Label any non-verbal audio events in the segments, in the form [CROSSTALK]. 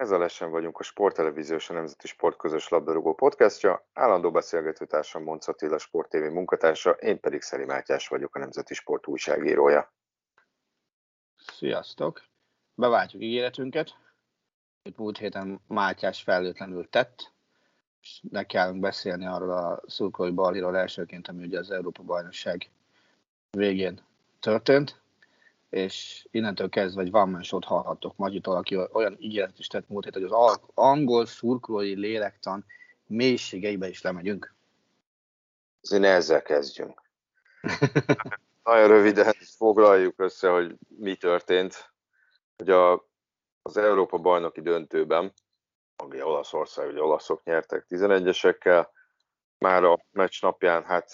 Ez a Lesen vagyunk a Sporttelevízió és a Nemzeti Sport közös labdarúgó podcastja. Állandó beszélgetőtársam Monc Attila Sport TV munkatársa, én pedig Szeli Mátyás vagyok a Nemzeti Sport újságírója. Sziasztok! Beváltjuk ígéretünket. Itt múlt héten Mátyás felőtlenül tett, és ne kellünk beszélni arról a szurkolói balhíról elsőként, ami ugye az Európa bajnokság végén történt és innentől kezdve egy one man hallhattok Magyitól, aki olyan ígéretet is tett múlt hogy az angol szurkolói lélektan mélységeibe is lemegyünk. Azért ezzel kezdjünk. [LAUGHS] Nagyon röviden foglaljuk össze, hogy mi történt. Hogy a, az Európa bajnoki döntőben, ami Olaszország, ugye olaszok nyertek 11-esekkel, már a meccs napján hát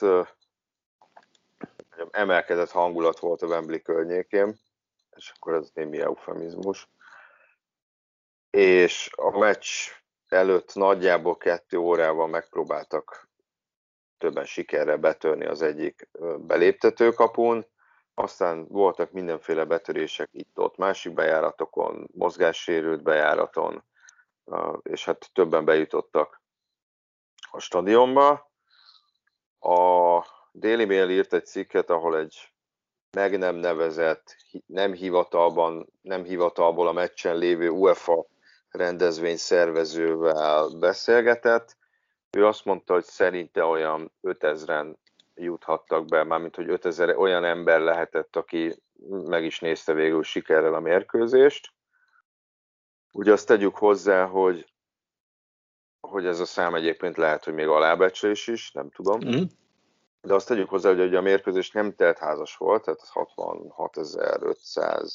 emelkedett hangulat volt a Wembley környékén, és akkor ez némi eufemizmus. És a meccs előtt nagyjából kettő órával megpróbáltak többen sikerre betörni az egyik beléptetőkapun, aztán voltak mindenféle betörések itt-ott, másik bejáratokon, mozgássérült bejáraton, és hát többen bejutottak a stadionba. A Daily Mail írt egy cikket, ahol egy meg nem nevezett, nem hivatalban, nem hivatalból a meccsen lévő UEFA rendezvény szervezővel beszélgetett. Ő azt mondta, hogy szerinte olyan 5000-en juthattak be, mármint hogy 5000 olyan ember lehetett, aki meg is nézte végül sikerrel a mérkőzést. Ugye azt tegyük hozzá, hogy, hogy ez a szám egyébként lehet, hogy még alábecsés is, nem tudom. Mm de azt tegyük hozzá, hogy a mérkőzés nem házas volt, tehát 66.500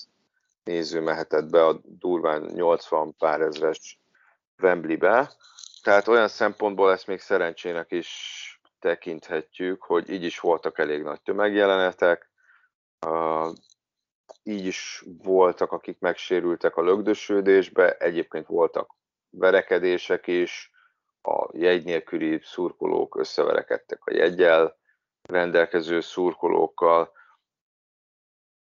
néző mehetett be a durván 80 pár ezres Wembley-be, tehát olyan szempontból ezt még szerencsének is tekinthetjük, hogy így is voltak elég nagy tömegjelenetek, így is voltak, akik megsérültek a lögdösődésbe, egyébként voltak verekedések is, a jegy nélküli szurkolók összeverekedtek a jegyel, rendelkező szurkolókkal,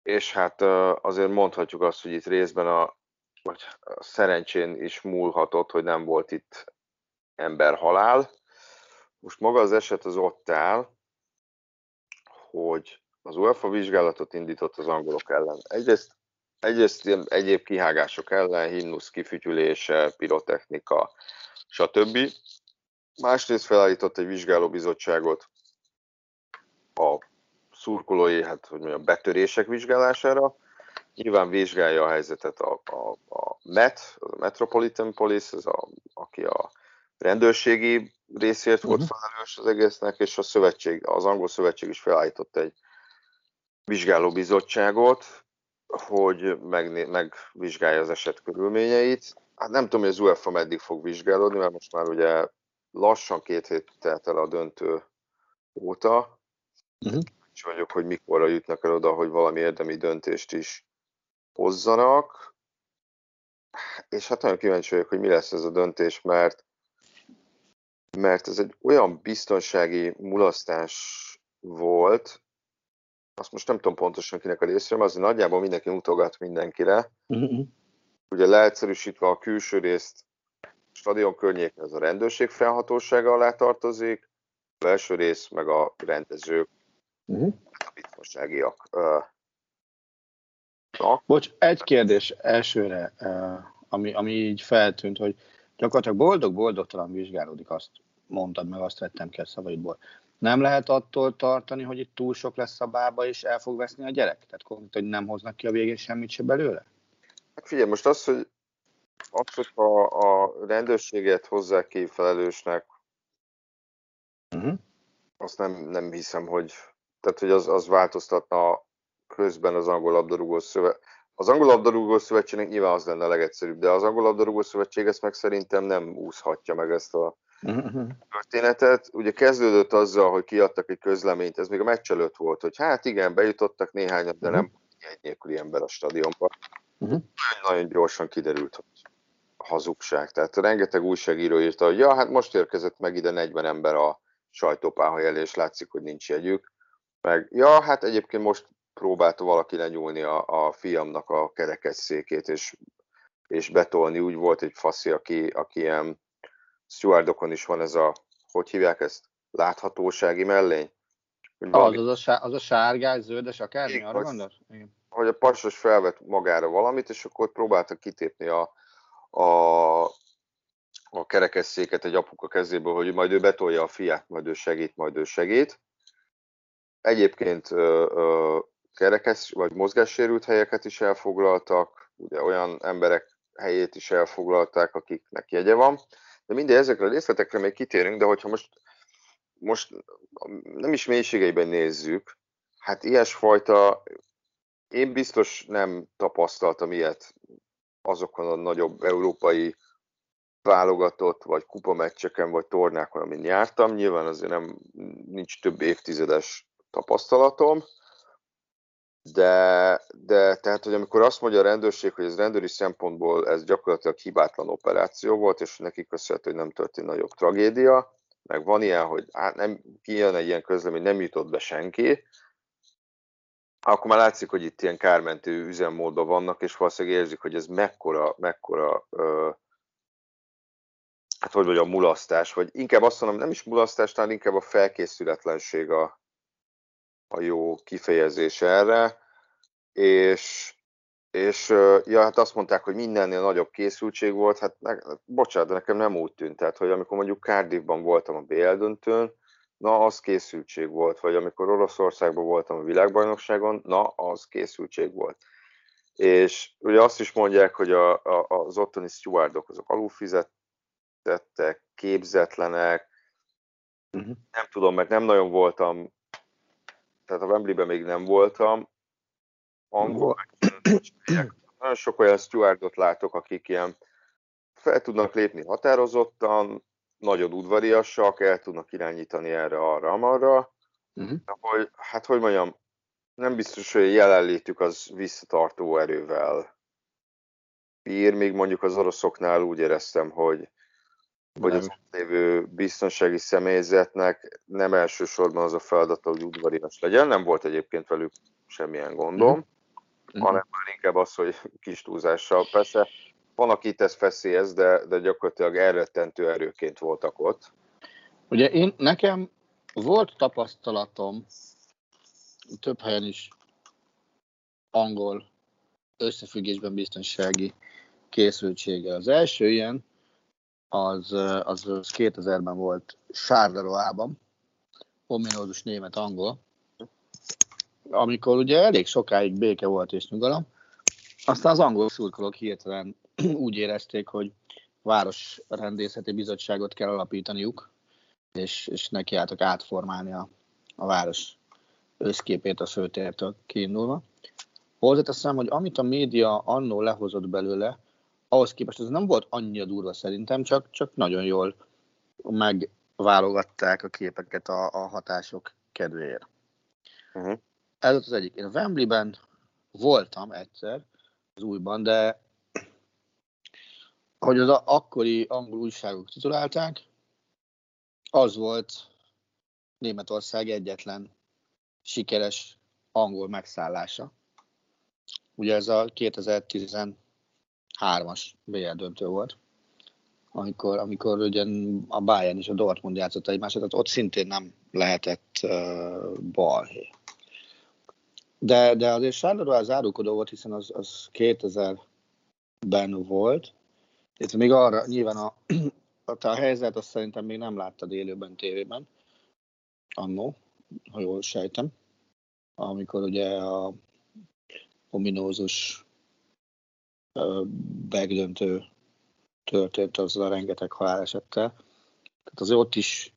és hát azért mondhatjuk azt, hogy itt részben a, vagy a szerencsén is múlhatott, hogy nem volt itt emberhalál. Most maga az eset az ott áll, hogy az UEFA vizsgálatot indított az angolok ellen. Egyrészt, egyrészt egyéb kihágások ellen, himnusz kifütyülése, pirotechnika, stb. Másrészt felállított egy vizsgálóbizottságot a szurkolói, hát hogy mondjam, betörések vizsgálására. Nyilván vizsgálja a helyzetet a, a, a MET, a Metropolitan Police, ez a, aki a rendőrségi részért volt uh-huh. felelős az egésznek, és a szövetség, az angol szövetség is felállított egy vizsgálóbizottságot, hogy meg, megvizsgálja az eset körülményeit. Hát nem tudom, hogy az UEFA meddig fog vizsgálódni, mert most már ugye lassan két hét telt el a döntő óta, Uh-huh. És vagyok, hogy mikorra jutnak el oda, hogy valami érdemi döntést is hozzanak. És hát nagyon kíváncsi vagyok, hogy mi lesz ez a döntés, mert mert ez egy olyan biztonsági mulasztás volt, azt most nem tudom pontosan kinek a részről, azért nagyjából mindenki mutogat mindenkire. Uh-huh. Ugye leegyszerűsítve a külső részt, a stadion környéken ez a rendőrség felhatósága alá tartozik, a belső rész meg a rendezők uh-huh. a biztonságiak. Na. Bocs, egy kérdés elsőre, ami, ami így feltűnt, hogy gyakorlatilag boldog-boldogtalan vizsgálódik, azt mondtad meg, azt vettem ki a szavaidból. nem lehet attól tartani, hogy itt túl sok lesz a bába, és el fog veszni a gyerek? Tehát konkrétan, hogy nem hoznak ki a végén semmit se belőle? Hát figyelj, most az, hogy az, hogyha a rendőrséget hozzák ki felelősnek, uh-huh. azt nem, nem hiszem, hogy, tehát, hogy az, az változtatna közben az angol labdarúgó szövet. Az angol labdarúgó szövetségnek nyilván az lenne a legegyszerűbb, de az angol labdarúgó szövetség ezt meg szerintem nem úszhatja meg ezt a uh-huh. történetet. Ugye kezdődött azzal, hogy kiadtak egy közleményt, ez még a meccs előtt volt, hogy hát igen, bejutottak néhányat, de nem egy nélküli ember a stadionba. Uh-huh. Nagyon gyorsan kiderült, hogy hazugság. Tehát rengeteg újságíró írta, hogy ja, hát most érkezett meg ide 40 ember a sajtópáholy elé, és látszik, hogy nincs jegyük. Meg, ja, hát egyébként most próbálta valaki lenyúlni a, a fiamnak a kerekesszékét, és, és betolni. Úgy volt egy faszi, aki, aki ilyen stewardokon is van ez a, hogy hívják ezt, láthatósági mellény? Hogy valami... az, az, a, az a sárgás, zöldes, akármi, Igen, arra gondolsz? Igen. Hogy a passos felvett magára valamit, és akkor próbálta kitépni a, a, a kerekesszéket egy apuka kezéből, hogy majd ő betolja a fiát, majd ő segít, majd ő segít. Egyébként kerekes vagy mozgássérült helyeket is elfoglaltak, ugye olyan emberek helyét is elfoglalták, akiknek jegye van. De mindegy, ezekre a részletekre még kitérünk, de hogyha most, most nem is mélységeiben nézzük, hát ilyesfajta, én biztos nem tapasztaltam ilyet azokon a nagyobb európai válogatott, vagy kupameccseken, vagy tornákon, amin jártam. Nyilván azért nem, nincs több évtizedes tapasztalatom, de, de tehát, hogy amikor azt mondja a rendőrség, hogy ez rendőri szempontból ez gyakorlatilag hibátlan operáció volt, és neki köszönhető, hogy nem történt nagyobb tragédia, meg van ilyen, hogy hát nem kijön egy ilyen közlemény, nem jutott be senki, akkor már látszik, hogy itt ilyen kármentő üzemmódban vannak, és valószínűleg érzik, hogy ez mekkora, mekkora ö, hát hogy mondjam, mulasztás, vagy inkább azt mondom, nem is mulasztás, talán inkább a felkészületlenség a, a jó kifejezés erre, és, és ja, hát azt mondták, hogy mindennél nagyobb készültség volt, hát ne, bocsánat, de nekem nem úgy tűnt, tehát, hogy amikor mondjuk Cardiffban voltam a BL döntőn, na, az készültség volt, vagy amikor Oroszországban voltam a világbajnokságon, na, az készültség volt. És ugye azt is mondják, hogy a, a, az ottani stewardok azok alulfizettettek, képzetlenek, uh-huh. nem tudom, mert nem nagyon voltam tehát a Wembley-ben még nem voltam, angol, nagyon sok olyan stewardot látok, akik ilyen fel tudnak lépni határozottan, nagyon udvariasak, el tudnak irányítani erre, arra, amarra, uh-huh. hogy, hát hogy mondjam, nem biztos, hogy jelenlétük az visszatartó erővel bír, még mondjuk az oroszoknál úgy éreztem, hogy hogy az ott lévő biztonsági személyzetnek nem elsősorban az a feladata, hogy udvarias legyen, nem volt egyébként velük semmilyen gondom, mm-hmm. hanem már inkább az, hogy [LAUGHS] kis túlzással. Persze van, akit ez feszélyez, de, de gyakorlatilag elrettentő erőként voltak ott. Ugye én, nekem volt tapasztalatom több helyen is angol összefüggésben biztonsági készültsége. Az első ilyen az, az, az 2000-ben volt Sárleroában, ominózus német-angol, amikor ugye elég sokáig béke volt és nyugalom, aztán az angol szurkolók hirtelen [CLEARS THROAT] úgy érezték, hogy városrendészeti bizottságot kell alapítaniuk, és, és nekiálltak átformálni a, a város összképét a főtértől kiindulva. Hozzáteszem, hogy amit a média annó lehozott belőle, ahhoz képest ez nem volt annyira durva szerintem, csak, csak nagyon jól megválogatták a képeket a, a hatások kedvéért. Uh-huh. Ez az egyik. Én a Wembley-ben voltam egyszer, az újban, de hogy az a, akkori angol újságok titulálták, az volt Németország egyetlen sikeres angol megszállása. Ugye ez a 2010 hármas BL döntő volt, amikor, amikor ugye a Bayern és a Dortmund játszott egymásra, tehát ott szintén nem lehetett uh, balhé. De, de azért Charleroi az árulkodó volt, hiszen az, az 2000-ben volt, itt még arra nyilván a, [CLEARS THROAT] a, a helyzet azt szerintem még nem láttad élőben tévében, annó, ha jól sejtem, amikor ugye a ominózus megdöntő történt azzal a rengeteg halálesettel. Tehát azért ott is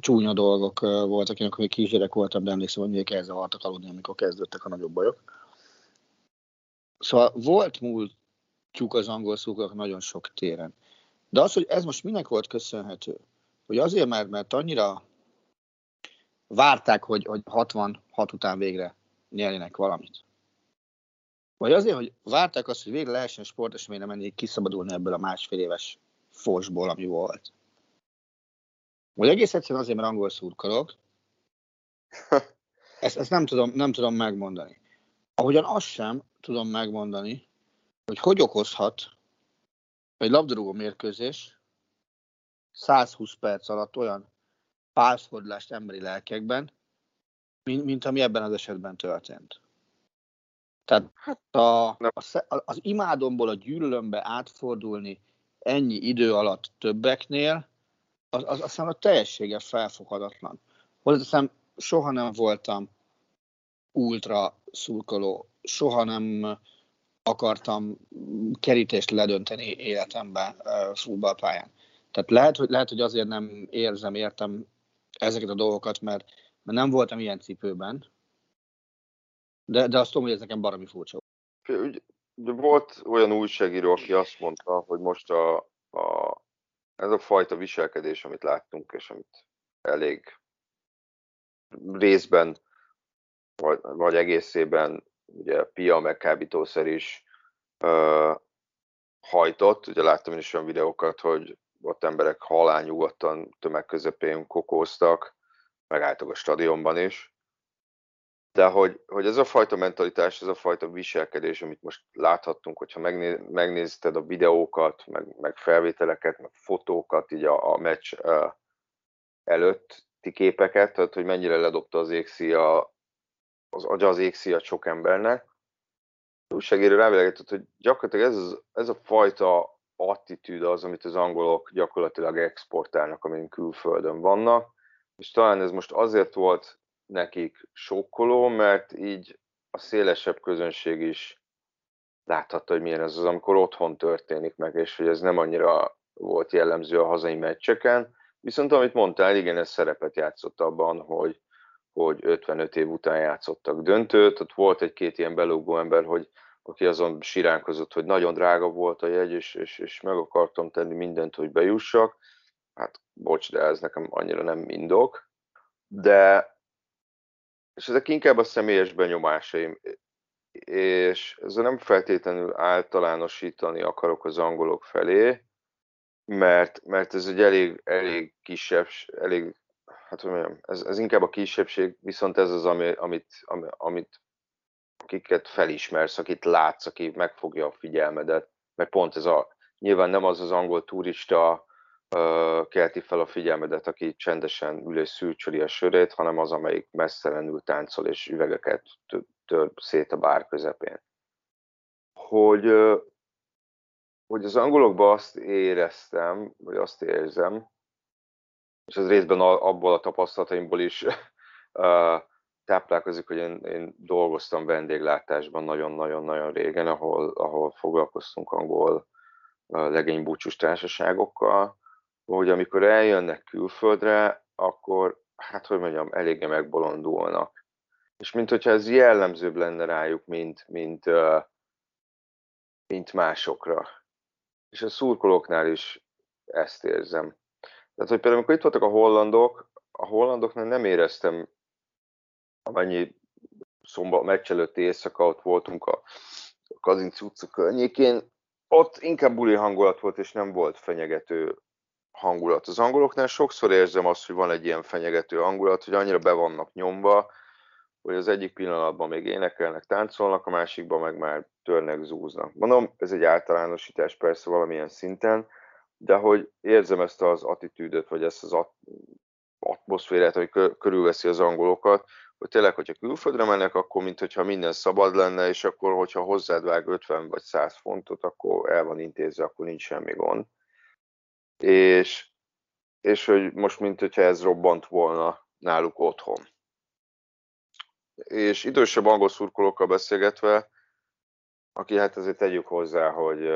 csúnya dolgok voltak, én akkor még kisgyerek voltam, de emlékszem, hogy még elzavartak aludni, amikor kezdődtek a nagyobb bajok. Szóval volt múltjuk az angol szúkok nagyon sok téren. De az, hogy ez most minek volt köszönhető, hogy azért, mert, mert annyira várták, hogy, hogy 66 után végre nyerjenek valamit. Vagy azért, hogy várták azt, hogy végre lehessen sporteseményre menni, kiszabadulni ebből a másfél éves forsból, ami volt. Vagy egész egyszerűen azért, mert angol szurkolok. [LAUGHS] Ezt, ezt nem, tudom, nem tudom megmondani. Ahogyan azt sem tudom megmondani, hogy hogy okozhat egy labdarúgó mérkőzés 120 perc alatt olyan pálszfordulást emberi lelkekben, mint, mint ami ebben az esetben történt. Tehát hát a, a, az imádomból a gyűlölömbe átfordulni ennyi idő alatt többeknél, az, az aztán a teljessége felfoghatatlan. Hozzáteszem, soha nem voltam ultra szurkoló, soha nem akartam kerítést ledönteni életemben futballpályán. Tehát lehet, hogy, lehet, hogy azért nem érzem, értem ezeket a dolgokat, mert, mert nem voltam ilyen cipőben, de, de azt tudom, hogy ez nekem baromi furcsa. Volt olyan újságíró, aki azt mondta, hogy most a, a, ez a fajta viselkedés, amit láttunk, és amit elég részben, vagy, vagy egészében ugye Pia meg kábítószer is uh, hajtott. Ugye láttam én is olyan videókat, hogy ott emberek halányugodtan tömeg közepén kokóztak, megálltak a stadionban is. De hogy, hogy ez a fajta mentalitás, ez a fajta viselkedés, amit most láthattunk, hogyha megné, megnézted a videókat, meg, meg felvételeket, meg fotókat így a, a meccs uh, előtti képeket, tehát hogy mennyire ledobta az égszíja, az agya az égszíja sok embernek. A újságíró rávilágított, hogy gyakorlatilag ez, ez a fajta attitűd az, amit az angolok gyakorlatilag exportálnak, amin külföldön vannak, és talán ez most azért volt nekik sokkoló, mert így a szélesebb közönség is láthatta, hogy milyen ez az, amikor otthon történik meg, és hogy ez nem annyira volt jellemző a hazai meccseken. Viszont amit mondtál, igen, ez szerepet játszott abban, hogy, hogy 55 év után játszottak döntőt. Ott volt egy-két ilyen belógó ember, hogy aki azon siránkozott, hogy nagyon drága volt a jegy, és, és, és meg akartam tenni mindent, hogy bejussak. Hát bocs, de ez nekem annyira nem indok. De, és ezek inkább a személyes benyomásaim, és ezzel nem feltétlenül általánosítani akarok az angolok felé, mert, mert ez egy elég, elég kisebb, elég, hát hogy mondjam, ez, ez inkább a kisebbség, viszont ez az, ami, amit, amit akiket felismersz, akit látsz, aki megfogja a figyelmedet, mert pont ez a, nyilván nem az az angol turista kelti fel a figyelmedet, aki csendesen ül és szűrcsöli a sörét, hanem az, amelyik messzelenül táncol és üvegeket tör szét a bár közepén. Hogy, hogy az angolokban azt éreztem, vagy azt érzem, és ez részben abból a tapasztalataimból is táplálkozik, hogy én, én dolgoztam vendéglátásban nagyon-nagyon-nagyon régen, ahol, ahol foglalkoztunk angol legénybúcsús társaságokkal, hogy amikor eljönnek külföldre, akkor, hát hogy mondjam, eléggé megbolondulnak. És mint hogyha ez jellemzőbb lenne rájuk, mint, mint, mint másokra. És a szurkolóknál is ezt érzem. Tehát, hogy például amikor itt voltak a hollandok, a hollandoknál nem éreztem amennyi szombat meccs előtti éjszaka ott voltunk a Kazinci utca környékén, ott inkább buli hangulat volt, és nem volt fenyegető hangulat. Az angoloknál sokszor érzem azt, hogy van egy ilyen fenyegető hangulat, hogy annyira be vannak nyomva, hogy az egyik pillanatban még énekelnek, táncolnak, a másikban meg már törnek, zúznak. Mondom, ez egy általánosítás persze valamilyen szinten, de hogy érzem ezt az attitűdöt, vagy ezt az atmoszférát, hogy körülveszi az angolokat, hogy tényleg, hogyha külföldre mennek, akkor mintha minden szabad lenne, és akkor, hogyha hozzád vág 50 vagy 100 fontot, akkor el van intézve, akkor nincs semmi gond. És, és hogy most, mint hogyha ez robbant volna náluk otthon. És idősebb angol szurkolókkal beszélgetve, aki hát azért tegyük hozzá, hogy,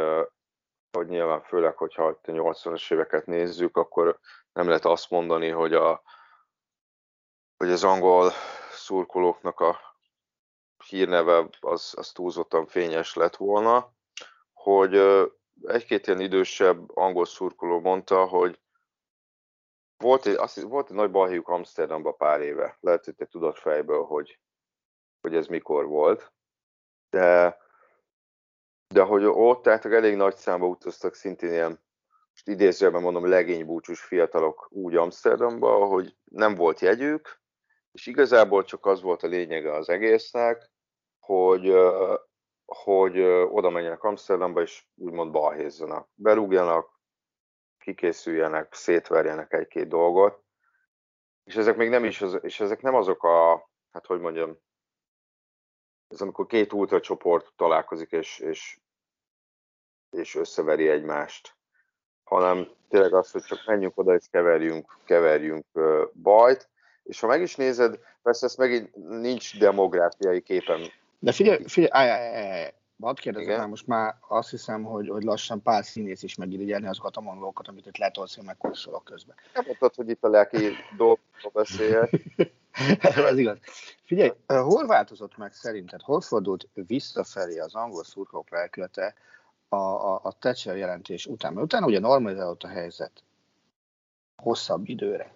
hogy nyilván főleg, hogyha a 80-as éveket nézzük, akkor nem lehet azt mondani, hogy, a, hogy az angol szurkolóknak a hírneve az, az túlzottan fényes lett volna, hogy egy-két ilyen idősebb angol szurkoló mondta, hogy volt egy, azt, volt egy nagy balhéjuk Amsterdamba pár éve. Lehet, hogy te tudod fejből, hogy, hogy ez mikor volt. De, de hogy ott tehát elég nagy számba utaztak szintén ilyen, most idézőben mondom, legénybúcsús fiatalok úgy Amsterdamba, hogy nem volt jegyük, és igazából csak az volt a lényege az egésznek, hogy, hogy oda menjenek Amsterdamba, és úgymond balhézzanak. Berúgjanak, kikészüljenek, szétverjenek egy-két dolgot, és ezek még nem is, az, és ezek nem azok a, hát hogy mondjam, ez amikor két ultracsoport találkozik, és, és, és összeveri egymást, hanem tényleg az, hogy csak menjünk oda, és keverjünk, keverjünk bajt, és ha meg is nézed, persze ez megint nincs demográfiai képen. De figyelj, figyelj, állj, állj, állj, Hadd kérdezem már, most már azt hiszem, hogy, hogy lassan pár színész is megirigyelni azokat a monolókat, amit itt letolsz, hogy megkorszolok közben. Nem mondtad, hogy itt a lelki dolgokról beszéljek. [LAUGHS] Ez igaz. Figyelj, hol változott meg szerinted, hol fordult visszafelé az angol szurkolók lelkülete a, a, a Thatcher jelentés után? Mert utána ugye normalizálódott a helyzet hosszabb időre.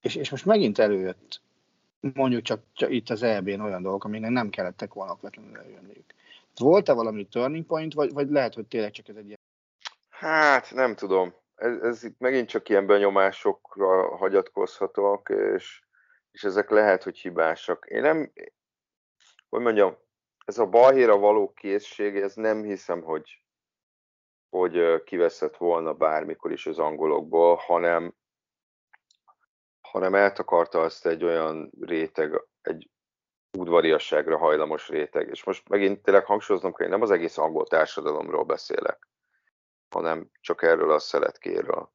És, és most megint előjött mondjuk csak, csak itt az EB-n olyan dolgok, aminek nem kellettek volna okvetlenül előjönniük. Volt-e valami turning point, vagy, vagy lehet, hogy tényleg csak ez egy ilyen... Hát, nem tudom. Ez, ez itt megint csak ilyen benyomásokra hagyatkozhatok, és, és ezek lehet, hogy hibásak. Én nem, hogy mondjam, ez a balhéra való készség, ez nem hiszem, hogy, hogy kiveszett volna bármikor is az angolokból, hanem, hanem eltakarta azt egy olyan réteg, egy udvariasságra hajlamos réteg. És most megint tényleg hangsúlyoznom kell, én nem az egész angol társadalomról beszélek, hanem csak erről a szeletkéről.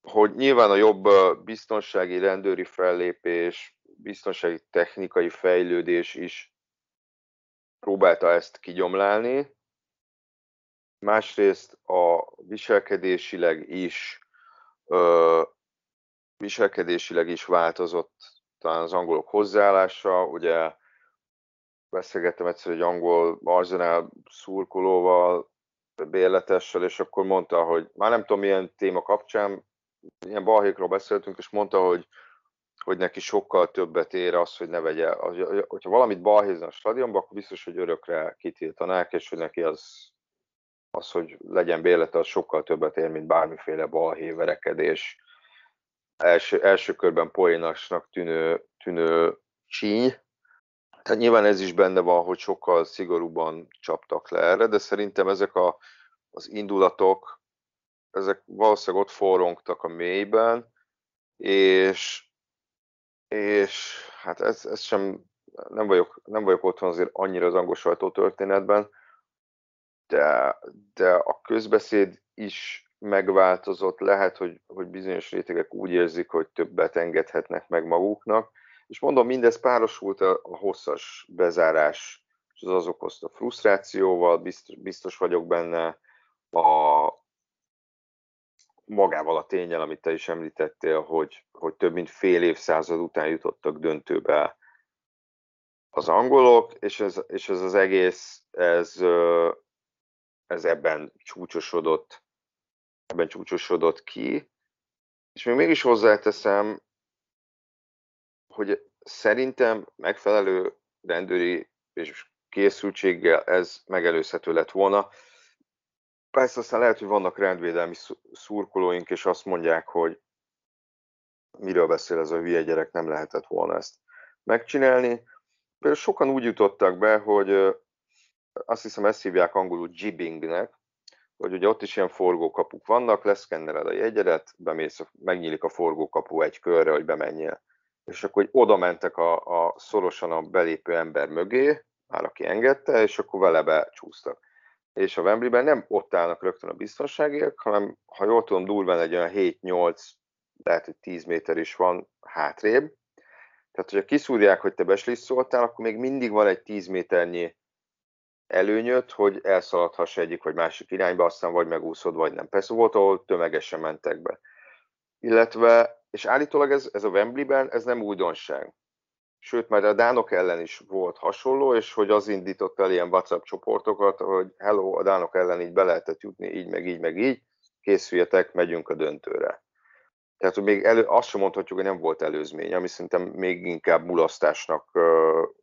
Hogy nyilván a jobb biztonsági rendőri fellépés, biztonsági technikai fejlődés is próbálta ezt kigyomlálni. Másrészt a viselkedésileg is viselkedésileg is változott talán az angolok hozzáállása, ugye beszélgettem egyszer egy angol Arsenal szurkolóval, bérletessel, és akkor mondta, hogy már nem tudom milyen téma kapcsán, ilyen balhékról beszéltünk, és mondta, hogy, hogy neki sokkal többet ér az, hogy ne vegye, hogyha valamit balhézna a stadionba, akkor biztos, hogy örökre kitiltanák, és hogy neki az, az hogy legyen bérlete, az sokkal többet ér, mint bármiféle balhéverekedés első, első körben poénasnak tűnő, tűnő csíny. Tehát nyilván ez is benne van, hogy sokkal szigorúban csaptak le erre, de szerintem ezek a, az indulatok, ezek valószínűleg ott forrongtak a mélyben, és, és hát ez, ez sem, nem vagyok, nem vagyok otthon azért annyira az angol sajtó történetben, de, de a közbeszéd is megváltozott, lehet, hogy, hogy bizonyos rétegek úgy érzik, hogy többet engedhetnek meg maguknak, és mondom, mindez párosult a, a hosszas bezárás, és az az okozta frusztrációval, biztos, biztos vagyok benne, a, magával a tényel, amit te is említettél, hogy, hogy több mint fél évszázad után jutottak döntőbe az angolok, és ez, és ez az egész, ez, ez ebben csúcsosodott ebben csúcsosodott ki, és még mégis hozzáteszem, hogy szerintem megfelelő rendőri és készültséggel ez megelőzhető lett volna. Persze aztán lehet, hogy vannak rendvédelmi szurkolóink, és azt mondják, hogy miről beszél ez a hülye gyerek, nem lehetett volna ezt megcsinálni. Például sokan úgy jutottak be, hogy azt hiszem ezt hívják angolul jibbingnek, hogy ugye ott is ilyen forgókapuk vannak, leszkennered a jegyedet, bemész, megnyílik a forgókapu egy körre, hogy bemenjél. És akkor hogy oda mentek a, a szorosan a belépő ember mögé, már aki engedte, és akkor vele becsúsztak. És a Wembleyben nem ott állnak rögtön a biztonságiak, hanem ha jól tudom, durván egy olyan 7-8 lehet, hogy 10 méter is van hátrébb. Tehát, hogyha kiszúrják, hogy te beslisszoltál, akkor még mindig van egy 10 méternyi előnyöt, hogy elszaladhass egyik vagy másik irányba, aztán vagy megúszod, vagy nem. Persze volt, ahol tömegesen mentek be. Illetve, és állítólag ez, ez a Wembley-ben, ez nem újdonság. Sőt, már a Dánok ellen is volt hasonló, és hogy az indított el ilyen WhatsApp csoportokat, hogy hello, a Dánok ellen így be lehetett jutni, így, meg így, meg így, készüljetek, megyünk a döntőre. Tehát, hogy még elő, azt sem mondhatjuk, hogy nem volt előzmény, ami szerintem még inkább mulasztásnak uh,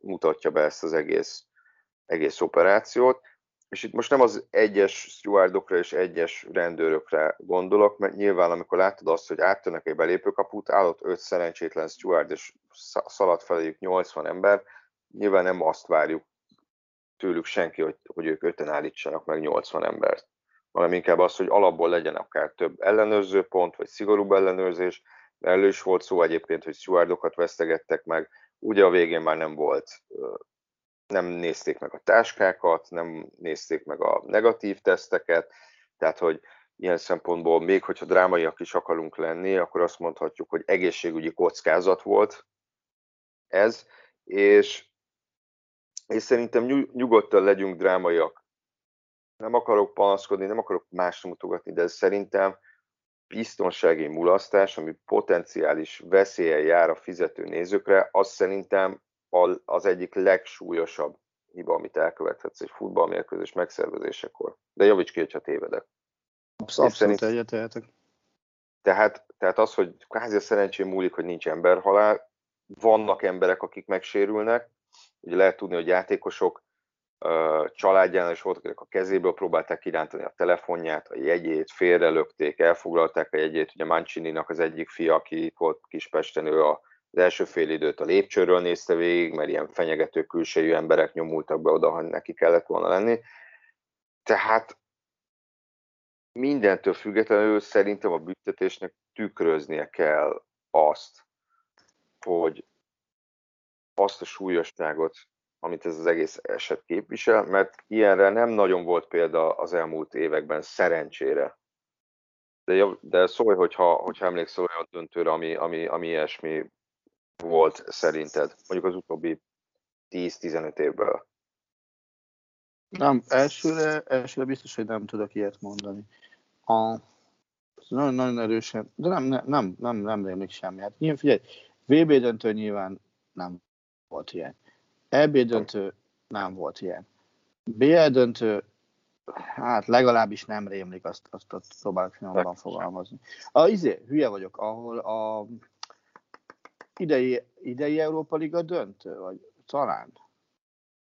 mutatja be ezt az egész, egész operációt. És itt most nem az egyes stewardokra és egyes rendőrökre gondolok, mert nyilván amikor látod azt, hogy áttönnek egy belépőkaput, állott öt szerencsétlen steward, és szaladt feléjük 80 ember, nyilván nem azt várjuk tőlük senki, hogy, hogy ők öten állítsanak meg 80 embert hanem inkább az, hogy alapból legyen akár több ellenőrző pont, vagy szigorúbb ellenőrzés. Elő is volt szó egyébként, hogy stewardokat vesztegettek meg, ugye a végén már nem volt, nem nézték meg a táskákat, nem nézték meg a negatív teszteket, tehát hogy ilyen szempontból még hogyha drámaiak is akarunk lenni, akkor azt mondhatjuk, hogy egészségügyi kockázat volt ez, és, és szerintem nyugodtan legyünk drámaiak. Nem akarok panaszkodni, nem akarok másra mutogatni, de ez szerintem biztonsági mulasztás, ami potenciális veszélye jár a fizető nézőkre, az szerintem az egyik legsúlyosabb hiba, amit elkövethetsz egy futballmérkőzés megszervezésekor. De javíts ki, hogyha tévedek. Abszolút szerint... egyetértek. Tehát, tehát az, hogy kvázi a szerencsém múlik, hogy nincs emberhalál, vannak emberek, akik megsérülnek, ugye lehet tudni, hogy játékosok családjánál is voltak, akik a kezéből próbálták kirántani a telefonját, a jegyét, félrelökték, elfoglalták a jegyét. Ugye mancini az egyik fia, aki itt volt Kispesten, ő az első fél időt a lépcsőről nézte végig, mert ilyen fenyegető külsejű emberek nyomultak be oda, ha neki kellett volna lenni. Tehát mindentől függetlenül szerintem a büntetésnek tükröznie kell azt, hogy azt a súlyosságot, amit ez az egész eset képvisel, mert ilyenre nem nagyon volt példa az elmúlt években, szerencsére. De, de szólj, hogyha, hogyha emlékszel olyan döntőre, ami, ami, ami ilyesmi volt szerinted, mondjuk az utóbbi 10-15 évből. Nem, elsőre, elsőre biztos, hogy nem tudok ilyet mondani. A, nagyon, nagyon erősen, de nem, nem, nem, nem, nem rémlik semmi. Hát nyilván, figyelj, VB döntő nyilván nem volt ilyen. EB döntő nem volt ilyen. BL döntő, hát legalábbis nem rémlik, azt, azt, azt próbálok finomban fogalmazni. A, izé, hülye vagyok, ahol a idei, idei Európa Liga döntő, vagy talán.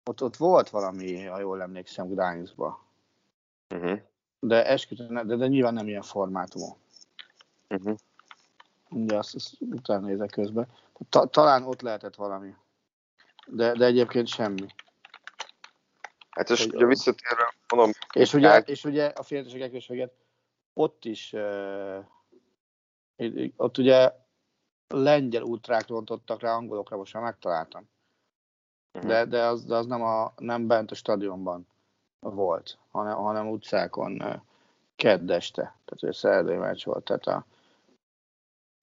Ott, ott volt valami, ha jól emlékszem, Gdańskba. Uh-huh. De esküszöm, de, de nyilván nem ilyen formátumú. Uh-huh. De azt, azt utána nézek közben. Ta, talán ott lehetett valami de, de egyébként semmi. Hát és ugye visszatérve, mondom... És ugye, át... és ugye a és ott is, ott ugye lengyel ultrák rontottak rá angolokra, most már megtaláltam. De, de, az, de az nem, a, nem bent a stadionban volt, hanem, hanem utcákon kedd este, tehát hogy szerdai meccs volt, tehát a,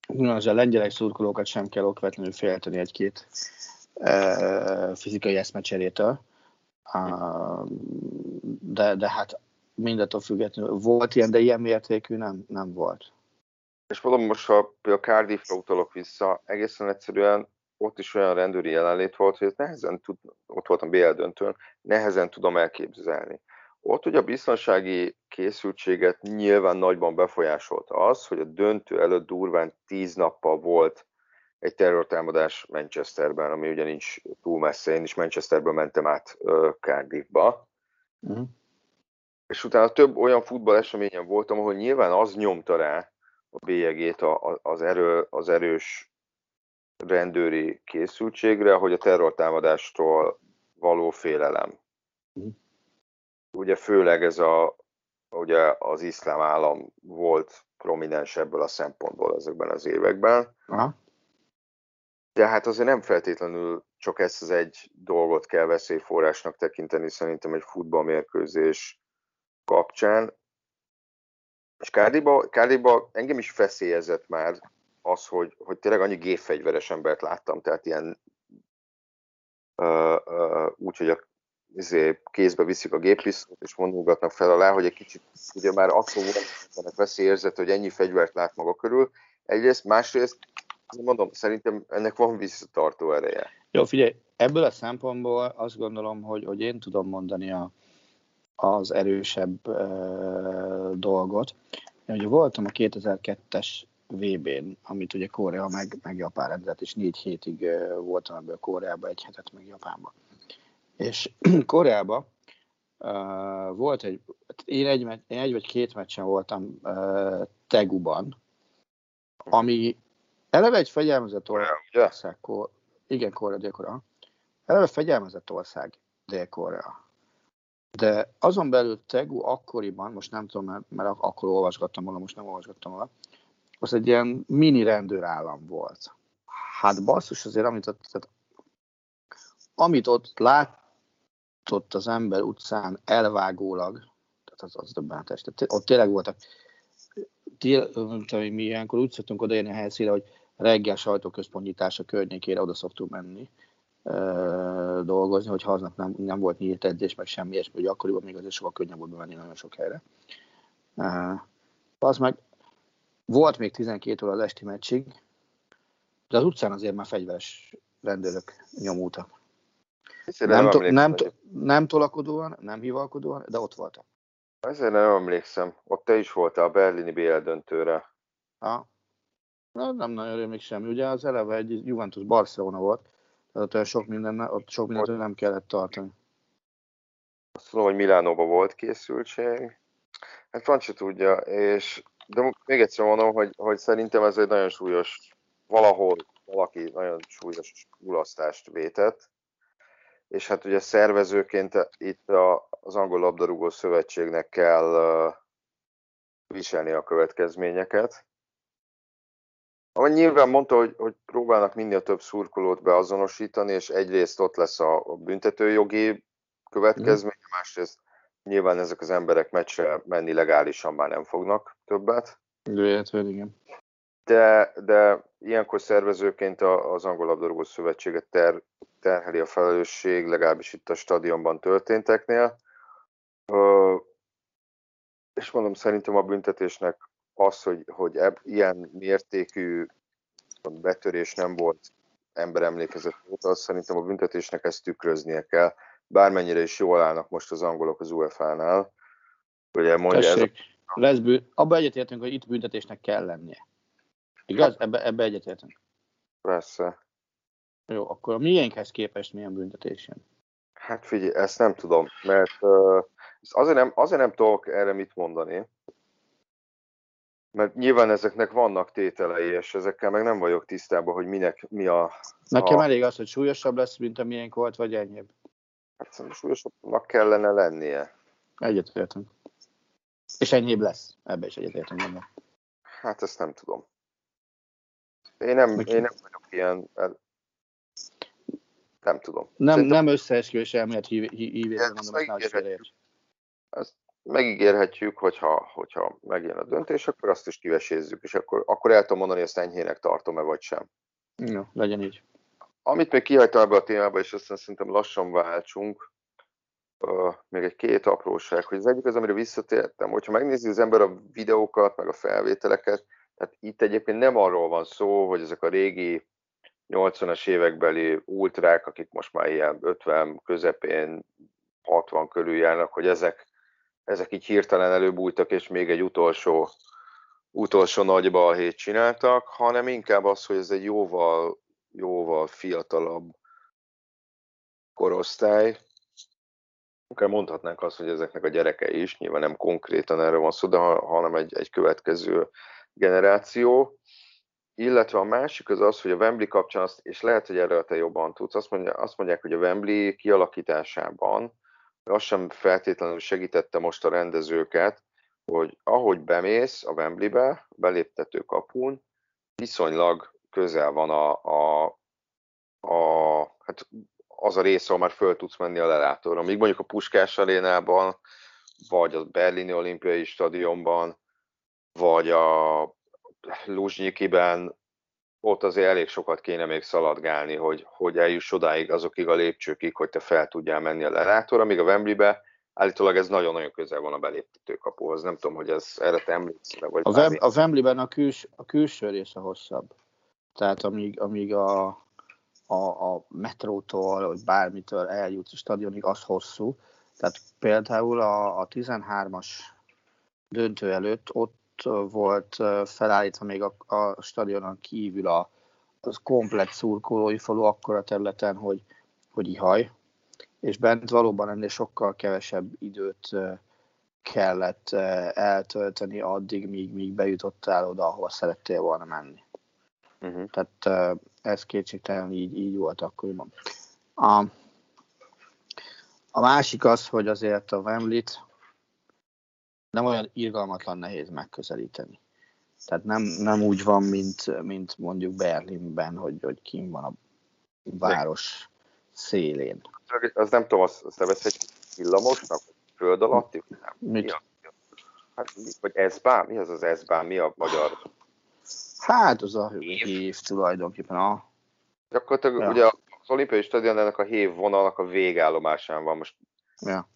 az a lengyelek szurkolókat sem kell okvetlenül félteni egy-két fizikai eszmecserétől, de, de hát mindettől függetlenül volt ilyen, de ilyen mértékű nem, nem volt. És mondom, most ha a Cardiffra utalok vissza, egészen egyszerűen ott is olyan rendőri jelenlét volt, hogy ezt nehezen tud, ott voltam BL döntőn, nehezen tudom elképzelni. Ott ugye a biztonsági készültséget nyilván nagyban befolyásolta az, hogy a döntő előtt durván tíz nappal volt egy terrortámadás Manchesterben, ami ugye nincs túl messze, én is Manchesterből mentem át uh, Cardiffba. Uh-huh. És utána több olyan futball eseményen voltam, ahol nyilván az nyomta rá a bélyegét az, erő, az erős rendőri készültségre, hogy a terrortámadástól való félelem. Uh-huh. Ugye főleg ez a, ugye az iszlám állam volt prominens ebből a szempontból ezekben az években. Uh-huh. De hát azért nem feltétlenül csak ezt az egy dolgot kell veszélyforrásnak tekinteni szerintem egy futballmérkőzés kapcsán. És Kárdiba, Kárdiba engem is feszélyezett már az, hogy, hogy tényleg annyi gépfegyveres embert láttam, tehát ilyen úgy, hogy a izé, kézbe viszik a géppisztolyt, és mondogatnak fel alá, hogy egy kicsit, ugye már attól volt veszélyérzet, hogy ennyi fegyvert lát maga körül. Egyrészt, másrészt, mondom, szerintem ennek van visszatartó ereje. Jó, figyelj, ebből a szempontból azt gondolom, hogy, hogy én tudom mondani a, az erősebb e, dolgot. Én ugye voltam a 2002-es VB-n, amit ugye Korea meg, meg Japán rendelt, és négy hétig e, voltam ebből Koreában, egy hetet meg Japánban. És [CLEARS THROAT] Koreában uh, volt egy, én egy, én egy vagy két meccsen voltam uh, Teguban, ami eleve egy fegyelmezett ország, Kor, igen, Korea, Dél-Korea, eleve fegyelmezett ország, Dél-Korea. De azon belül Tegu akkoriban, most nem tudom, mert, mert akkor olvasgattam volna, most nem olvasgattam volna, az egy ilyen mini rendőrállam volt. Hát basszus, azért amit ott, tehát, amit ott lát, ott az ember utcán elvágólag, tehát az, az döbbenetes. Tehát ott tényleg voltak, tél, mi ilyenkor úgy szoktunk odaérni a helyszínre, hogy reggel sajtóközpontnyitása környékére oda szoktunk menni dolgozni, hogy aznap nem, nem volt nyílt edzés, meg semmi ilyesmi, hogy akkoriban még azért sokkal könnyebb volt bemenni nagyon sok helyre. Az meg volt még 12 óra az esti meccsig, de az utcán azért már fegyveres rendőrök nyomultak. Nem, nem, to, nem, to, nem tolakodóan, nem hivalkodóan, de ott voltak. Ezért nem emlékszem. Ott te is voltál a berlini BL döntőre. Ha. Na, nem nagyon rémlik semmi. Ugye az eleve egy Juventus Barcelona volt, tehát ott sok, minden, ott sok mindent nem kellett tartani. Azt tudom, hogy Milánóban volt készültség. Hát Francia tudja, és de még egyszer mondom, hogy, hogy szerintem ez egy nagyon súlyos, valahol valaki nagyon súlyos mulasztást vétett, és hát ugye szervezőként itt a, az angol labdarúgó szövetségnek kell viselni a következményeket. Ahogy nyilván mondta, hogy, hogy próbálnak minél több szurkolót beazonosítani, és egyrészt ott lesz a, a büntetőjogi következmény, mm. másrészt nyilván ezek az emberek meccsre menni legálisan már nem fognak többet. Véletlenül, igen de, de ilyenkor szervezőként az Angol Labdarúgó Szövetséget ter, terheli a felelősség, legalábbis itt a stadionban történteknél. Ö, és mondom, szerintem a büntetésnek az, hogy, hogy eb, ilyen mértékű betörés nem volt emberemlékezet óta, az szerintem a büntetésnek ezt tükröznie kell. Bármennyire is jól állnak most az angolok az UEFA-nál. Ugye mondja Tessék, ez a... lesz bű... Abba egyetértünk, hogy itt büntetésnek kell lennie. Igaz? Ebbe, ebbe egyetértünk. Persze. Jó, akkor a miénkhez képest milyen büntetés jön? Hát figyelj, ezt nem tudom, mert uh, azért, nem, azért nem tudok erre mit mondani, mert nyilván ezeknek vannak tételei, és ezekkel meg nem vagyok tisztában, hogy minek, mi a... Nekem a... elég az, hogy súlyosabb lesz, mint amilyen volt, vagy enyhébb. Hát súlyosabbnak kellene lennie. Egyetértünk. És enyhébb lesz. Ebbe is egyetértünk. Hát ezt nem tudom. Én nem, én nem vagyok ilyen, nem tudom. Nem, Szerintem, nem összeesküvés elmélet hívére, mondom, ezt ne Ezt megígérhetjük, hogyha, hogyha megjön a döntés, akkor azt is kivesézzük, és akkor, akkor el tudom mondani, hogy ezt enyhének tartom-e, vagy sem. Jó, legyen így. Amit még kihagytam ebbe a témába, és aztán szerintem lassan váltsunk, uh, még egy két apróság, hogy az egyik az, amire visszatértem, hogyha megnézi az ember a videókat, meg a felvételeket, tehát itt egyébként nem arról van szó, hogy ezek a régi 80-as évekbeli ultrák, akik most már ilyen 50 közepén, 60 körül járnak, hogy ezek, ezek így hirtelen előbújtak, és még egy utolsó, utolsó nagy balhét csináltak, hanem inkább az, hogy ez egy jóval, jóval fiatalabb korosztály. Akár mondhatnánk azt, hogy ezeknek a gyerekei is, nyilván nem konkrétan erről van szó, de hanem egy, egy következő generáció, illetve a másik az az, hogy a Wembley kapcsán, azt, és lehet, hogy erről te jobban tudsz, azt, mondja, azt mondják, hogy a Wembley kialakításában az sem feltétlenül segítette most a rendezőket, hogy ahogy bemész a Wembleybe, beléptető kapun, viszonylag közel van a, a, a hát az a rész, ahol már föl tudsz menni a lelátóra. Míg mondjuk a Puskás arénában, vagy a berlini olimpiai stadionban vagy a Luzsnyikiben ott azért elég sokat kéne még szaladgálni, hogy, hogy eljuss odáig azokig a lépcsőkig, hogy te fel tudjál menni a lelátóra, míg a Wembleybe állítólag ez nagyon-nagyon közel van a beléptető kapuhoz. Nem tudom, hogy ez erre te emlékszel, vagy a, Wem, a Wembleyben a, küls, a külső része hosszabb. Tehát amíg, amíg a, a, a metrótól, vagy bármitől eljutsz a stadionig, az hosszú. Tehát például a, a 13-as döntő előtt ott volt felállítva még a, a stadionon kívül a, az komplet szurkolói falu akkora területen, hogy, hogy ihaj, és bent valóban ennél sokkal kevesebb időt kellett eltölteni addig, míg, míg bejutottál oda, ahova szerettél volna menni. Uh-huh. Tehát ez kétségtelen így, így volt akkoriban. A, a másik az, hogy azért a Wembley-t nem olyan irgalmatlan nehéz megközelíteni. Tehát nem, nem úgy van, mint, mint mondjuk Berlinben, hogy, hogy kim van a város szélén. Az nem tudom, azt, azt egy villamosnak, föld alatti? Nem. Mit? Mi a, hát, vagy ezbán? Mi az az ezbán? Mi a magyar? Hát az a hív, hív tulajdonképpen. A... Gyakorlatilag ja. ugye az olimpiai stadion ennek a hév vonalnak a végállomásán van. Most ja.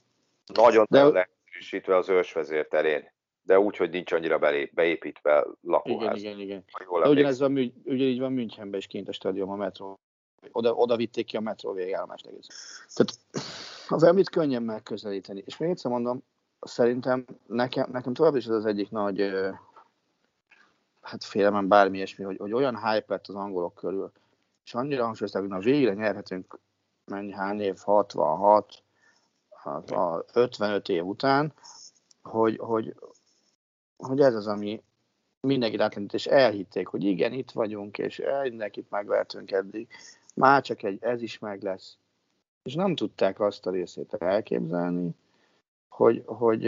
nagyon De... le erősítve az ősvezér terén, de úgy, hogy nincs annyira belép, beépítve lakóház. Igen, igen, igen. De ugyanez van, ugyanígy van Münchenben is kint a stadion, a metró. Oda, oda vitték ki a metró végállomást egész. Tehát az említ könnyen megközelíteni. És még egyszer mondom, szerintem nekem, nekem tovább is ez az egyik nagy hát félelem bármi ilyesmi, hogy, hogy olyan hype lett az angolok körül, és annyira hangsúlyozták, hogy na végre nyerhetünk mennyi hány év, 66, hát a 55 év után, hogy, hogy, hogy ez az, ami mindenkit átlendít, és elhitték, hogy igen, itt vagyunk, és mindenkit megvertünk eddig, már csak egy, ez is meg lesz. És nem tudták azt a részét elképzelni, hogy, hogy,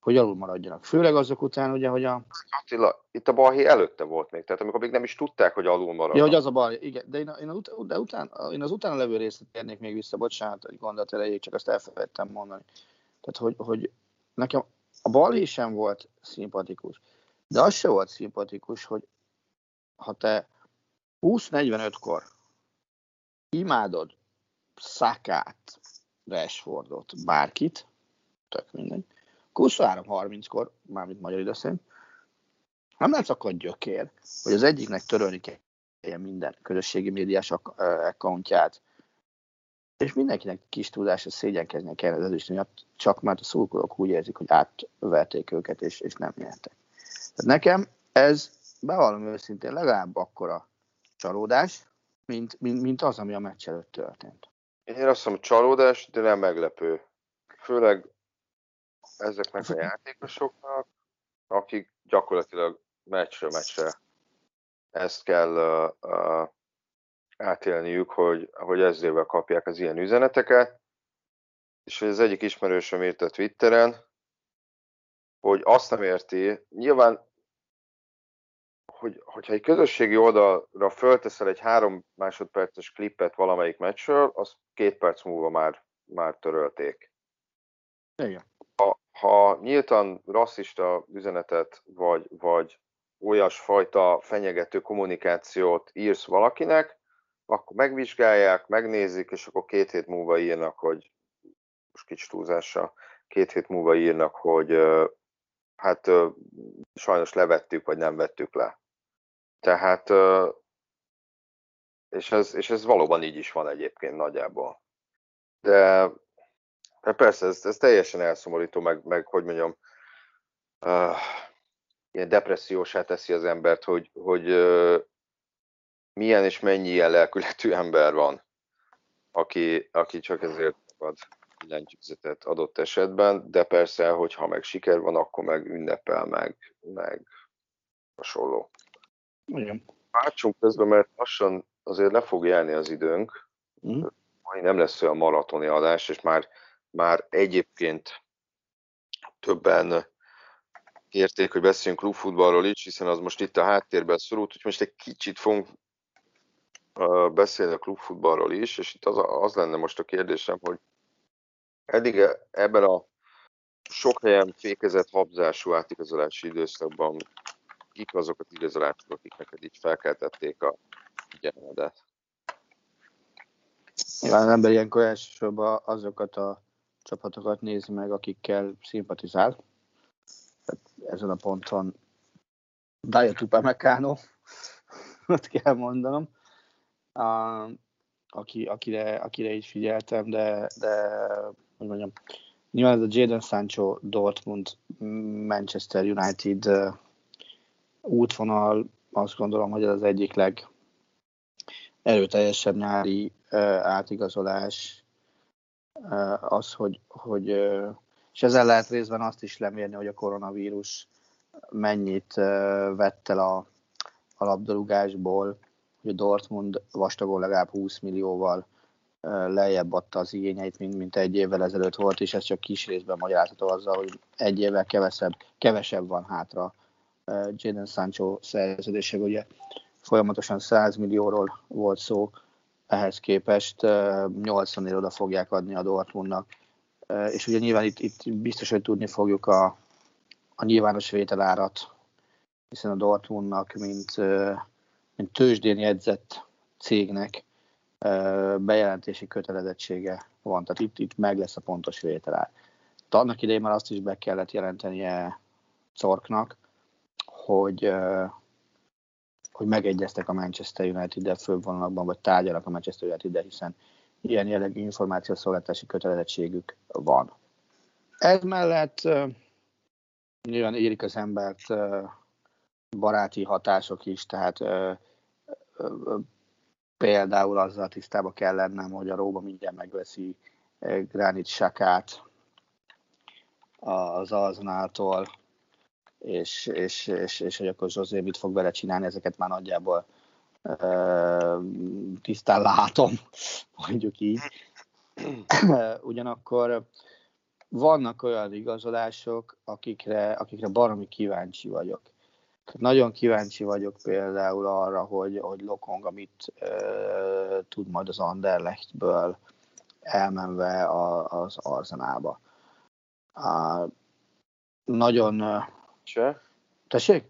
hogy alul maradjanak. Főleg azok után, ugye, hogy a... Attila, itt a balhé előtte volt még, tehát amikor még nem is tudták, hogy alul maradnak. Ja, hogy az a balhé, igen, de én, a, én, a, de után, én az utána levő részt térnék még vissza, bocsánat, egy gondolat erejéig, csak azt elfelejtettem mondani. Tehát, hogy, hogy nekem a balhé sem volt szimpatikus, de az se volt szimpatikus, hogy ha te 20-45-kor imádod Szakát, Rashfordot, bárkit, tök mindegy, 23-30-kor, mármint magyar idő szerint, nem lesz akkor gyökér, hogy az egyiknek törölni kell minden közösségi médiás accountját, és mindenkinek kis tudása szégyenkezni kell az ezüst miatt, csak mert a szurkolók úgy érzik, hogy átverték őket, és, és nem nyertek. Tehát nekem ez, bevallom őszintén, legalább akkora csalódás, mint, mint, mint az, ami a meccs előtt történt. Én azt mondom, csalódás, de nem meglepő. Főleg ezeknek a [LAUGHS] játékosoknak, akik gyakorlatilag meccsről meccsre ezt kell uh, uh, átélniük, hogy, hogy ezzel kapják az ilyen üzeneteket. És hogy az egyik ismerősöm írt a Twitteren, hogy azt nem érti, nyilván, hogy, hogyha egy közösségi oldalra fölteszel egy három másodperces klippet valamelyik meccsről, az két perc múlva már, már törölték. Igen ha nyíltan rasszista üzenetet, vagy, vagy olyasfajta fenyegető kommunikációt írsz valakinek, akkor megvizsgálják, megnézik, és akkor két hét múlva írnak, hogy most kicsit túlzással, két hét múlva írnak, hogy hát sajnos levettük, vagy nem vettük le. Tehát, és ez, és ez valóban így is van egyébként nagyjából. De Hát persze, ez, ez teljesen elszomorító, meg, meg hogy mondjam, uh, ilyen depressziósá teszi az embert, hogy, hogy uh, milyen és mennyi ilyen lelkületű ember van, aki, aki csak ezért ad billentyűzetet adott esetben, de persze, hogyha meg siker van, akkor meg ünnepel, meg, meg hasonló. Igen. Váltsunk közben, mert lassan azért le fog jelni az időnk, mm. mai nem lesz olyan maratoni adás, és már már egyébként többen kérték, hogy beszéljünk klubfutballról is, hiszen az most itt a háttérben szorult, úgyhogy most egy kicsit fogunk beszélni a klubfutballról is, és itt az, az lenne most a kérdésem, hogy eddig ebben a sok helyen fékezett habzású átigazolási időszakban kik azok az igazolások, akik neked így felkeltették a figyelmedet? Nyilván az ember ilyenkor elsősorban azokat a csapatokat nézi meg, akikkel szimpatizál. Tehát ezen a ponton Daya Tupamecano, [LAUGHS] ott kell mondanom, a, aki, akire, akire is figyeltem, de, de hogy mondjam, nyilván ez a Jadon Sancho Dortmund Manchester United útvonal, azt gondolom, hogy ez az egyik leg erőteljesebb nyári átigazolás az, hogy, hogy és ezzel lehet részben azt is lemérni, hogy a koronavírus mennyit vett el a, a labdarúgásból, hogy a Dortmund vastagon legalább 20 millióval lejjebb adta az igényeit, mint, mint egy évvel ezelőtt volt, és ez csak kis részben magyarázható azzal, hogy egy évvel kevesebb, kevesebb van hátra Jadon Sancho szerződése, ugye folyamatosan 100 millióról volt szó, ehhez képest 80 ér oda fogják adni a Dortmundnak. És ugye nyilván itt, itt biztos, hogy tudni fogjuk a, a nyilvános vételárat, hiszen a Dortmundnak, mint, mint tőzsdén jegyzett cégnek bejelentési kötelezettsége van. Tehát itt, itt meg lesz a pontos vételár. De annak idején már azt is be kellett jelentenie Corknak, hogy hogy megegyeztek a Manchester United-del fővonalakban, vagy tárgyalnak a Manchester United-del, hiszen ilyen jellegű információszolgáltási kötelezettségük van. Ez mellett nyilván érik az embert baráti hatások is, tehát például azzal tisztába kell lennem, hogy a Róba mindjárt megveszi Granit Sakát az Arzenáltól, és, és, és, és hogy akkor Zsozé mit fog vele csinálni, ezeket már nagyjából uh, tisztán látom, [LAUGHS] mondjuk így. [CLEARS THROAT] Ugyanakkor vannak olyan igazolások, akikre, akikre baromi kíváncsi vagyok. Nagyon kíváncsi vagyok például arra, hogy, hogy Lokong, amit uh, tud majd az Anderlechtből elmenve a, az Arzenába. Uh, nagyon Se. Tessék?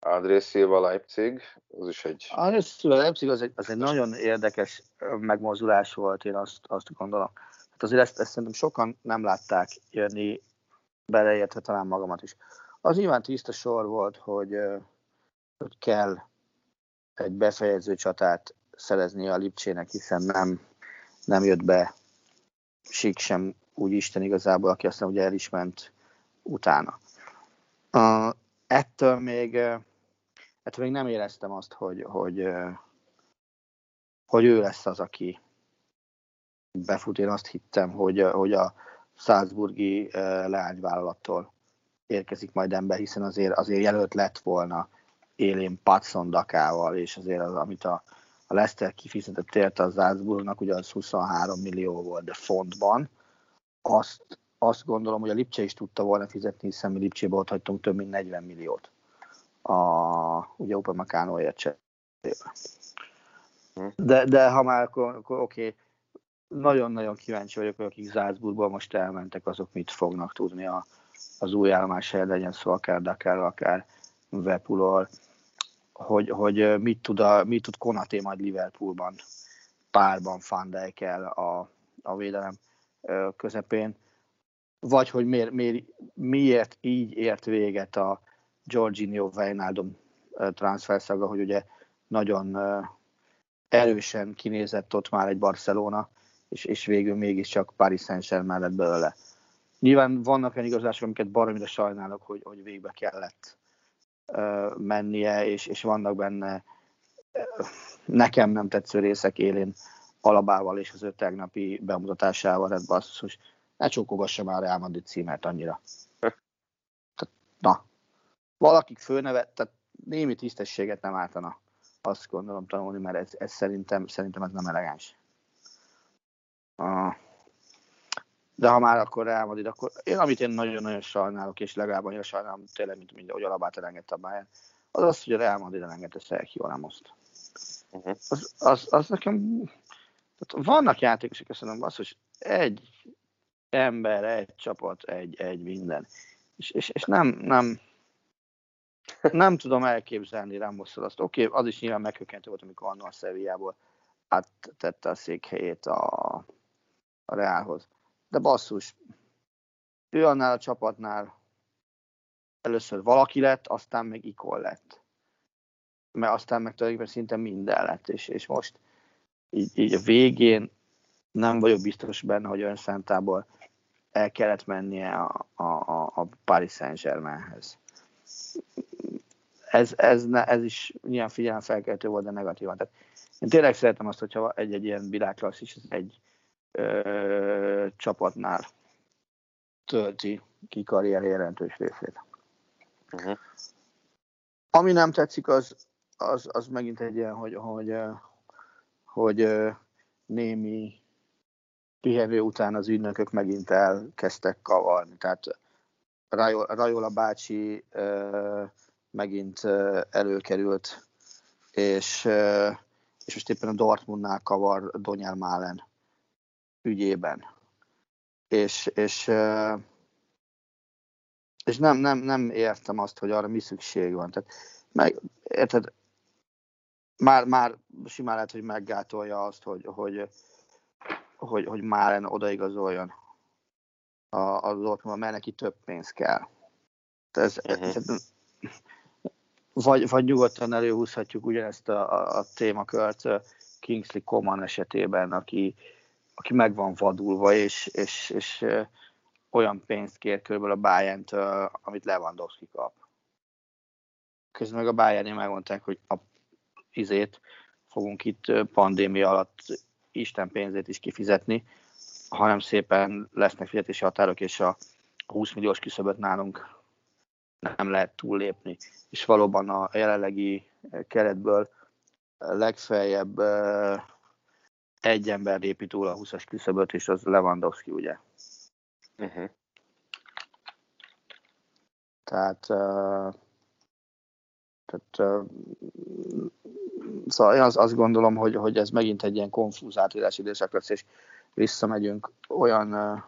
André Silva Leipzig, az is egy... André Silva Leipzig az egy, az egy nagyon érdekes megmozdulás volt, én azt, azt gondolom. Hát azért ezt, ezt szerintem sokan nem látták jönni, beleértve talán magamat is. Az nyilván tiszta sor volt, hogy, hogy kell egy befejező csatát szerezni a Lipcsének, hiszen nem, nem jött be Sik sem úgy Isten igazából, aki aztán ugye el is ment utána. Uh, ettől még, ettől még nem éreztem azt, hogy, hogy, hogy ő lesz az, aki befut. Én azt hittem, hogy, hogy a Salzburgi leányvállalattól érkezik majd ember, hiszen azért, azért jelölt lett volna élén Patson Dakával, és azért az, amit a, a Leicester kifizetett érte a Salzburgnak, ugye az 23 millió volt, de fontban, azt azt gondolom, hogy a Lipcse is tudta volna fizetni, hiszen mi Lipcsébe ott hagytunk több mint 40 milliót a, ugye Open. Hm. De, de ha már, akkor, akkor oké, nagyon-nagyon kíváncsi vagyok, hogy akik Salzburgból most elmentek, azok mit fognak tudni a, az új állomás helyet, legyen szó akár Dakar, akár Vepulor, hogy, hogy mit, tud a, mit tud Konaté majd Liverpoolban párban Van a, a védelem közepén vagy hogy miért, miért, miért így ért véget a Jorginho Wijnaldum transferszaga, hogy ugye nagyon erősen kinézett ott már egy Barcelona, és, és végül mégiscsak Paris Saint-Germain lett belőle. Nyilván vannak olyan igazások, amiket baromira sajnálok, hogy, hogy végbe kellett mennie, és, és vannak benne nekem nem tetsző részek élén Alabával és az ő tegnapi bemutatásával, tehát basszus, ne csókogassa már Real Madrid címert annyira. Na, valakik főnevet, tehát némi tisztességet nem ártana azt gondolom tanulni, mert ez, ez szerintem, szerintem ez nem elegáns. De ha már akkor Real Madrid, akkor én, amit én nagyon-nagyon sajnálok, és legalább annyira sajnálom tényleg, mint, mint hogy Alabát elengedte a Bayern, az az, hogy a Real Madrid elengedte Sergio Ramoszt. Uh-huh. Az, az, az, nekem, tehát vannak játékosok, köszönöm, az, hogy egy ember, egy csapat, egy, egy minden. És, és, és nem, nem, Nem tudom elképzelni Ramosszal azt. Oké, okay, az is nyilván meghökkentő volt, amikor annól a Sevillából áttette a székhelyét a, a Reálhoz. De basszus, ő annál a csapatnál először valaki lett, aztán meg ikon lett. Mert aztán meg tulajdonképpen szinte minden lett, és, és most így, így a végén nem vagyok biztos benne, hogy önszentából el kellett mennie a, a, a Paris Saint-Germainhez. Ez, ez, ne, ez is ilyen figyelemfelkeltő volt, de negatívan. Tehát én tényleg szeretem azt, hogyha egy-egy ilyen világklasszis egy ö, csapatnál tölti ki karrier jelentős részét. Uh-huh. Ami nem tetszik, az, az, az megint egy ilyen, hogy, hogy, hogy, hogy némi pihenő után az ügynökök megint elkezdtek kavarni. Tehát Rajola bácsi megint előkerült, és, és most éppen a Dortmundnál kavar Donyel Málen ügyében. És, és, és nem, nem, nem értem azt, hogy arra mi szükség van. Tehát, meg, érted, már, már simán lehet, hogy meggátolja azt, hogy, hogy, hogy, hogy Málen odaigazoljon a, a Dortmund, mert neki több pénz kell. Ez, uh-huh. ez, vagy, vagy nyugodtan előhúzhatjuk ugyanezt a, a, a témakört Kingsley Coman esetében, aki, aki meg van vadulva, és, és, és olyan pénzt kér körülbelül a bayern amit Lewandowski kap. Közben meg a bayern megmondták, hogy a izét fogunk itt pandémia alatt Isten pénzét is kifizetni, hanem szépen lesznek fizetési határok, és a 20 milliós küszöböt nálunk nem lehet túllépni. És valóban a jelenlegi keretből legfeljebb egy ember lépi túl a 20-as küszöböt, és az Lewandowski, ugye? Uh-huh. Tehát, uh, tehát szóval én az, azt gondolom, hogy, hogy ez megint egy ilyen konfúz átírási időszak lesz, és visszamegyünk olyan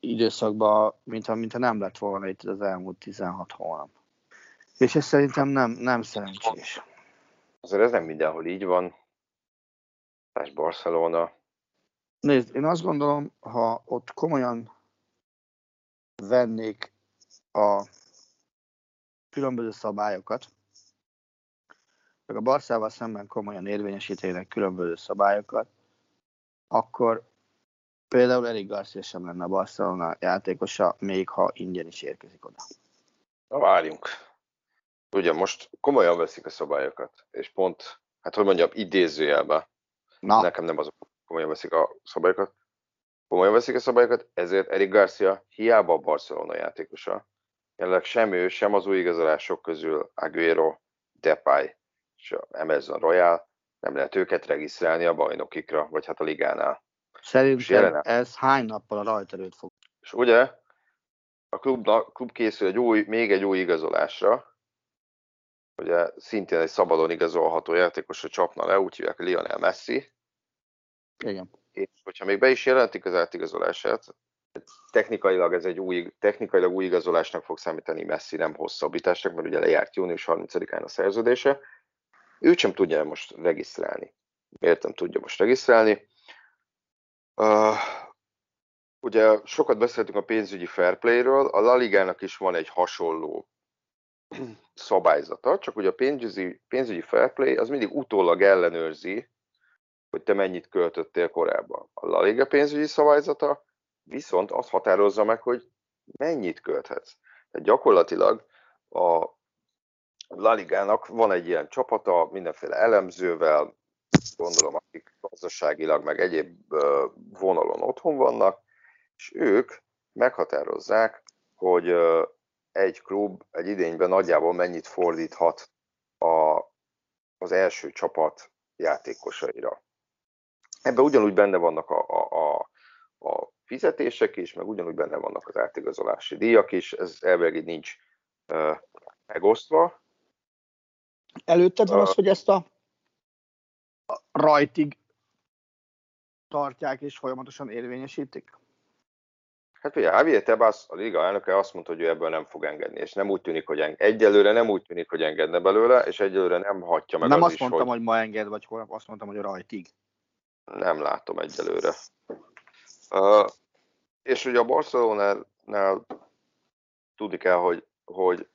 időszakba, mintha, mintha nem lett volna itt az elmúlt 16 hónap. És ez szerintem nem, nem szerencsés. Azért ez nem mindenhol így van. És Barcelona. Nézd, én azt gondolom, ha ott komolyan vennék a különböző szabályokat, meg a Barszával szemben komolyan érvényesítenek különböző szabályokat, akkor például Eric Garcia sem lenne a Barcelona játékosa, még ha ingyen is érkezik oda. Na várjunk. Ugye most komolyan veszik a szabályokat, és pont, hát hogy mondjam, idézőjelben, Na. nekem nem azok komolyan veszik a szabályokat, komolyan veszik a szabályokat, ezért Eric Garcia hiába a Barcelona játékosa. Jelenleg sem ő, sem az új igazolások közül Aguero, Depay és a Amazon Royal nem lehet őket regisztrálni a bajnokikra, vagy hát a ligánál. Szerintem ez hány nappal a rajterőt fog? És ugye a klub, a klub készül egy új, még egy új igazolásra, ugye szintén egy szabadon igazolható játékosra csapna le, úgy hívják Lionel Messi. Igen. És hogyha még be is jelentik az átigazolását, technikailag ez egy új, technikailag új igazolásnak fog számítani Messi, nem hosszabbításnak, mert ugye lejárt június 30-án a szerződése, ő sem tudja most regisztrálni. Miért nem tudja most regisztrálni? Uh, ugye sokat beszéltünk a pénzügyi fair play-ről, a La Ligának is van egy hasonló [CLEARS THROAT] szabályzata, csak ugye a pénzügyi, pénzügyi fair play az mindig utólag ellenőrzi, hogy te mennyit költöttél korábban. A La Liga pénzügyi szabályzata viszont azt határozza meg, hogy mennyit költhetsz. Tehát gyakorlatilag a La Ligának van egy ilyen csapata, mindenféle elemzővel, gondolom, akik gazdaságilag meg egyéb vonalon otthon vannak, és ők meghatározzák, hogy egy klub egy idényben nagyjából mennyit fordíthat a, az első csapat játékosaira. Ebben ugyanúgy benne vannak a, a, a, a fizetések is, meg ugyanúgy benne vannak az átigazolási díjak is, ez elvileg nincs uh, megosztva, Előtted van az, hogy ezt a rajtig tartják és folyamatosan érvényesítik? Hát ugye Javier Tebas, a liga elnöke azt mondta, hogy ő ebből nem fog engedni, és nem úgy tűnik, hogy enged. Egyelőre nem úgy tűnik, hogy engedne belőle, és egyelőre nem hagyja meg Nem az azt is, mondtam, hogy... hogy ma enged, vagy holnap azt mondtam, hogy rajtig. Nem látom egyelőre. Uh, és ugye a Barcelonánál tudni kell, hogy, hogy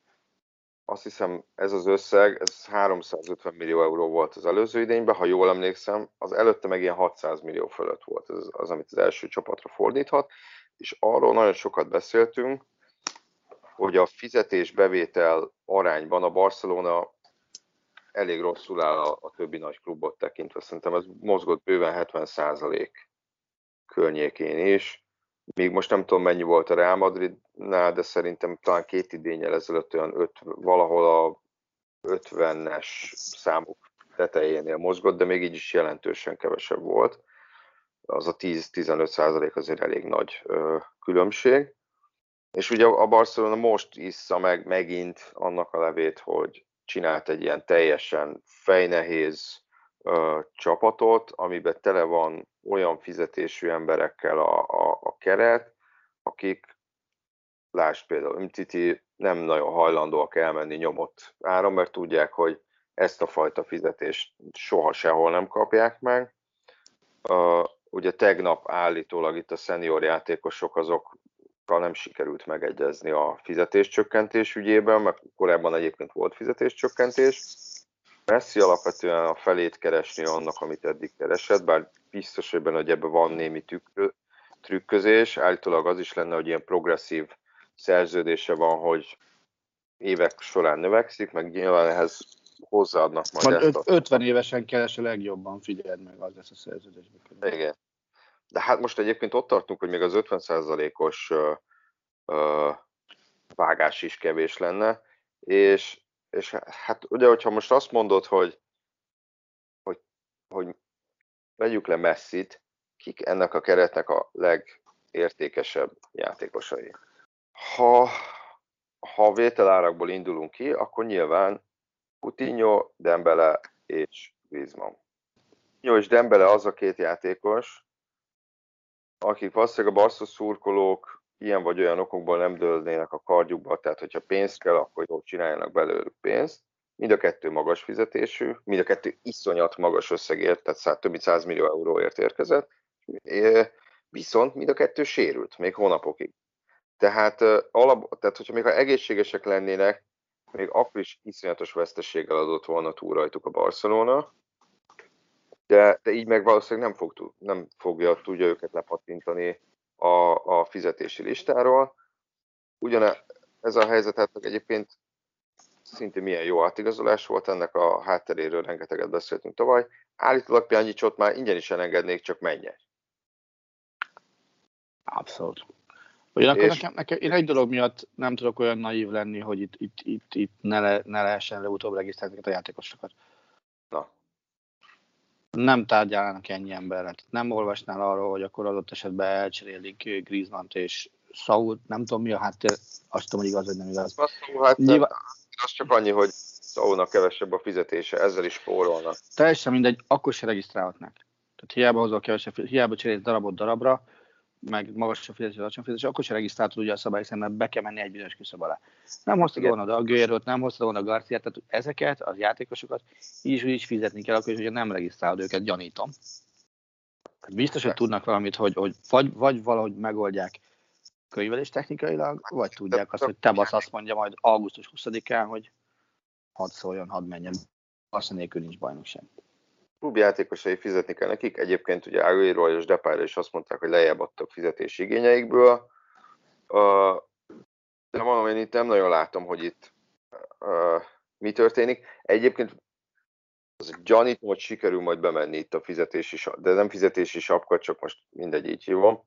azt hiszem ez az összeg, ez 350 millió euró volt az előző idényben, ha jól emlékszem, az előtte meg ilyen 600 millió fölött volt ez az, amit az első csapatra fordíthat, és arról nagyon sokat beszéltünk, hogy a fizetés-bevétel arányban a Barcelona elég rosszul áll a, a többi nagy klubot tekintve. Szerintem ez mozgott bőven 70% környékén is. Még most nem tudom mennyi volt a Real Madridnál, de szerintem talán két idényel ezelőtt olyan öt, valahol a 50-es számok tetejénél mozgott, de még így is jelentősen kevesebb volt. Az a 10-15 százalék azért elég nagy ö, különbség. És ugye a Barcelona most issza meg megint annak a levét, hogy csinált egy ilyen teljesen fejnehéz ö, csapatot, amiben tele van olyan fizetésű emberekkel a, a, a keret, akik, lásd például Umtiti, nem nagyon hajlandóak elmenni nyomott ára, mert tudják, hogy ezt a fajta fizetést soha sehol nem kapják meg. Uh, ugye tegnap állítólag itt a szenior játékosok azok nem sikerült megegyezni a fizetéscsökkentés ügyében, mert korábban egyébként volt fizetéscsökkentés. Messi alapvetően a felét keresni annak, amit eddig keresett, bár biztos, hogy benne, hogy ebben van némi tükrö, trükközés. Állítólag az is lenne, hogy ilyen progresszív szerződése van, hogy évek során növekszik, meg nyilván ehhez hozzáadnak majd Majd ezt öt, 50 évesen keres a legjobban, figyeld meg, az lesz a szerződésben. Igen. De hát most egyébként ott tartunk, hogy még az 50%-os vágás is kevés lenne, és, és hát ugye, hogyha most azt mondod, hogy, hogy, hogy vegyük le Messit, kik ennek a keretnek a legértékesebb játékosai? Ha, ha vételárakból indulunk ki, akkor nyilván Coutinho, Dembele és Griezmann. Jó, és Dembele az a két játékos, akik valószínűleg a Barca szurkolók ilyen vagy olyan okokból nem dőlnének a kardjukba, tehát hogyha pénzt kell, akkor jól csináljanak belőlük pénzt. Mind a kettő magas fizetésű, mind a kettő iszonyat magas összegért, tehát szá, több mint 100 millió euróért érkezett, viszont mind a kettő sérült, még hónapokig. Tehát, alap, tehát hogyha még ha egészségesek lennének, még akkor is iszonyatos veszteséggel adott volna túl rajtuk a Barcelona, de, de így meg valószínűleg nem, fog, nem fogja tudja őket lepattintani a, a fizetési listáról. Ugyan ez a helyzet hát egyébként szintén milyen jó átigazolás volt, ennek a hátteréről rengeteget beszéltünk tavaly. Állítólag Pjanicsot már ingyen is elengednék, csak menjen. Abszolút. Ugyanakkor és... nekem, nekem, én egy dolog miatt nem tudok olyan naív lenni, hogy itt, itt, itt, itt ne, le, ne lehessen leutóbb regisztrálni a játékosokat. Na. Nem tárgyalnának ennyi emberrel. Nem olvasnál arról, hogy akkor adott esetben elcserélik Griezmann-t és Saul, nem tudom mi a háttér, azt tudom, hogy igaz, vagy nem igaz. Hát, Nyilván... Az csak annyi, hogy Saulnak kevesebb a fizetése, ezzel is spórolnak. Teljesen mindegy, akkor se regisztrálhatnak. Tehát hiába hozol kevesebb, hiába cserélsz darabot darabra, meg magas a fizetés, alacsony fizetés, akkor sem regisztráltad ugye a szabály mert be kell menni egy bizonyos küszöb alá. Nem hoztad volna a Guerrero-t, nem hoztad volna a Garciát, tehát ezeket, az játékosokat így is, így fizetni kell, akkor is, hogyha nem regisztrálod őket, gyanítom. Biztos, hogy tudnak valamit, hogy, hogy vagy, vagy valahogy megoldják könyvelés technikailag, vagy tudják azt, hogy Tebasz azt mondja majd augusztus 20-án, hogy hadd szóljon, hadd menjen. Azt nélkül nincs bajnokság klubjátékosai fizetni kell nekik. Egyébként ugye Aguero és Depayra is azt mondták, hogy lejjebb adtak fizetési igényeikből. De mondom, én itt nem nagyon látom, hogy itt mi történik. Egyébként az gyanít, hogy sikerül majd bemenni itt a fizetési, de nem fizetési sapka, csak most mindegy így hívom,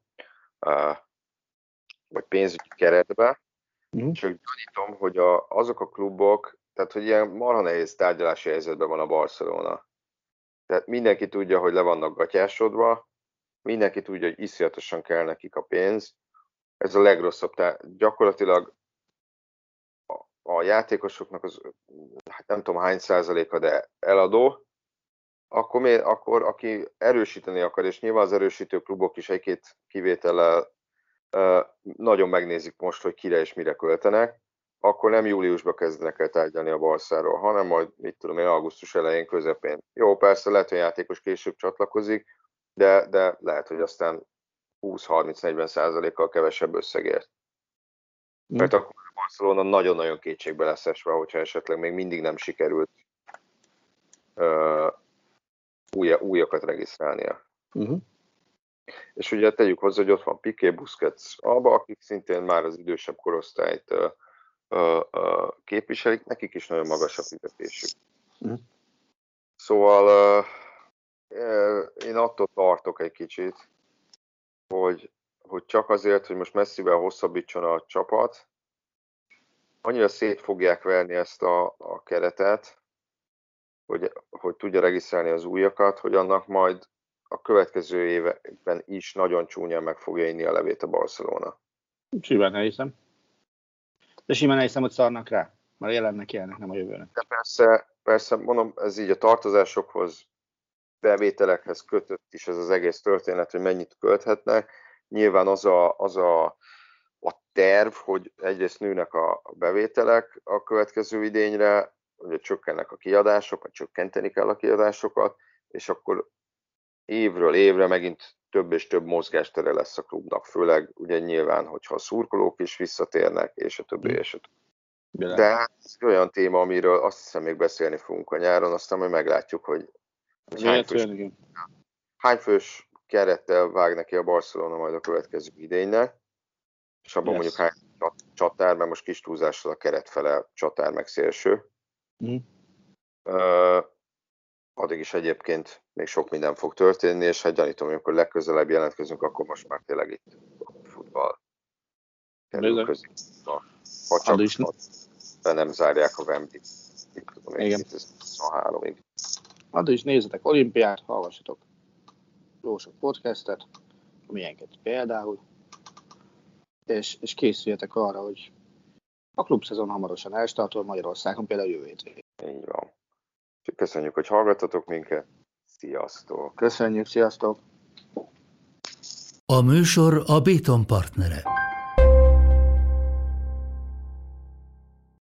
vagy pénzügyi keretbe. Mm. Csak gyanítom, hogy a, azok a klubok, tehát hogy ilyen marha nehéz tárgyalási helyzetben van a Barcelona tehát mindenki tudja, hogy le vannak gatyásodva, mindenki tudja, hogy iszonyatosan kell nekik a pénz. Ez a legrosszabb. Tehát gyakorlatilag a, játékosoknak az, hát nem tudom hány százaléka, de eladó, akkor, mi, akkor aki erősíteni akar, és nyilván az erősítő klubok is egy-két kivétellel nagyon megnézik most, hogy kire és mire költenek, akkor nem júliusban kezdenek el tárgyalni a Barszáról, hanem majd, mit tudom én, augusztus elején, közepén. Jó, persze lehet, hogy a játékos később csatlakozik, de, de lehet, hogy aztán 20-30-40 százalékkal kevesebb összegért. Mm. Mert akkor a Barcelona nagyon-nagyon kétségbe lesz esve, hogyha esetleg még mindig nem sikerült uh, új, újakat regisztrálnia. Uh-huh. És ugye tegyük hozzá, hogy ott van Piqué, Busquets, Alba, akik szintén már az idősebb korosztályt képviselik, nekik is nagyon magas a fizetésük. Uh-huh. Szóval én attól tartok egy kicsit, hogy, hogy csak azért, hogy most messzivel hosszabbítson a csapat, annyira szét fogják verni ezt a, a keretet, hogy, hogy tudja regisztrálni az újakat, hogy annak majd a következő években is nagyon csúnyán meg fogja inni a levét a Barcelona. Simán elhiszem. De simán elhiszem, hogy szarnak rá. Már jelennek ilyenek, nem a jövőnek. De persze, persze, mondom, ez így a tartozásokhoz, bevételekhez kötött is ez az egész történet, hogy mennyit költhetnek. Nyilván az a, az a, a terv, hogy egyrészt nőnek a bevételek a következő idényre, hogy csökkennek a kiadások, vagy csökkenteni kell a kiadásokat, és akkor évről évre megint több és több mozgástere lesz a klubnak, főleg ugye nyilván, hogyha a szurkolók is visszatérnek, és a többi, és a többi. De hát ez olyan téma, amiről azt hiszem még beszélni fogunk a nyáron, aztán majd meglátjuk, hogy, hogy hány, fős, hány fős kerettel vág neki a Barcelona majd a következő idénynek, és abban yes. mondjuk hány csatár, mert most kis túlzással a keret fele csatár meg szélső. Mm. Uh, addig is egyébként még sok minden fog történni, és hát gyanítom, hogy akkor legközelebb jelentkezünk, akkor most már tényleg itt a futball kerül közé. Ha csak is de nem zárják a Wembley-t. Tudom, Igen. 2023-ig. Addig is nézzetek olimpiát, hallgassatok jó sok podcastet, milyenket például, és, és készüljetek arra, hogy a klubszezon hamarosan elstartol Magyarországon, például jövő hétvégén. Így van. Köszönjük, hogy hallgatotok minket. Sziasztok! Köszönjük, sziasztok! A műsor a Béton partnere.